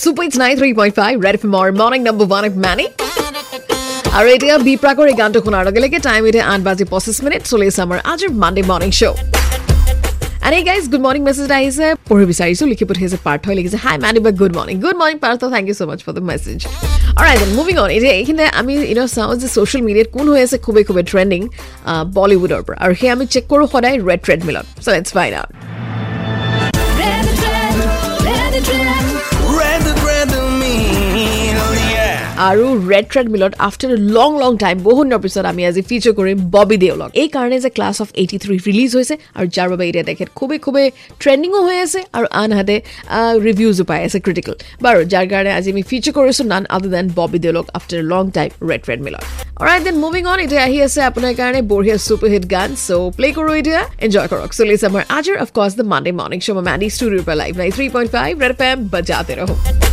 Super It's 93.5 Red FM or Morning Number 1 of Manny. আৰু এতিয়া B প্ৰাকৰ এই গানটো শুনাৰ লগে লগে টাইম এতিয়া আঠ বাজি পঁচিছ মিনিট চলি আছে আমাৰ আজিৰ Monday morning show' guys good morning message আহিছে পঢ়ি বিচাৰিছোঁ লিখি পঠিয়াইছে পাৰ্থই লিখিছে হাই মানি বা good morning good morning Partha thank you so' much for the message moving on এতিয়া এইখিনিতে আমি ইউনো চাওঁ যে ছ'চিয়েল মিডিয়াত কোন হৈ আছে খুবেই খুবেই ট্ৰেণ্ডিং বলিউডৰ পৰা আৰু সেই আমি চেক কৰোঁ সদায় ৰেড ট্ৰেডমিলত চ' লেটছ ফাইন আউট আৰু ৰেড ট্ৰেড মিলত আফটাৰ লং লং টাইম বহুত দিনৰ পিছত আমি আজি ফিচাৰ কৰিম ববি দেওলক এই কাৰণে যে class of eighty three release হৈছে আৰু যাৰ বাবে এতিয়া তেখেত খুবেই খুবেই ট্ৰেণ্ডিঙো হৈ আছে আৰু আনহাতে ৰিভিউজো পাই আছে ক্ৰিটিকেল বাৰু যাৰ কাৰণে আজি আমি ফিচাৰ কৰিছোঁ নান আদাৰ দেন ববি দেওলক আফটাৰ লং টাইম ৰেড ট্ৰেড মিলত অলৰাইট দেন মুভিং অন এতিয়া আহি আছে আপোনাৰ কাৰণে বঢ়িয়া ছুপাৰ হিট গান চ' প্লে কৰোঁ এতিয়া এনজয় কৰক। চলিছে আমাৰ আজিৰ of course the Monday morning show' মেডি ষ্টুডিঅ'ৰ পৰা live nine three point five red M বজাতে ৰহো।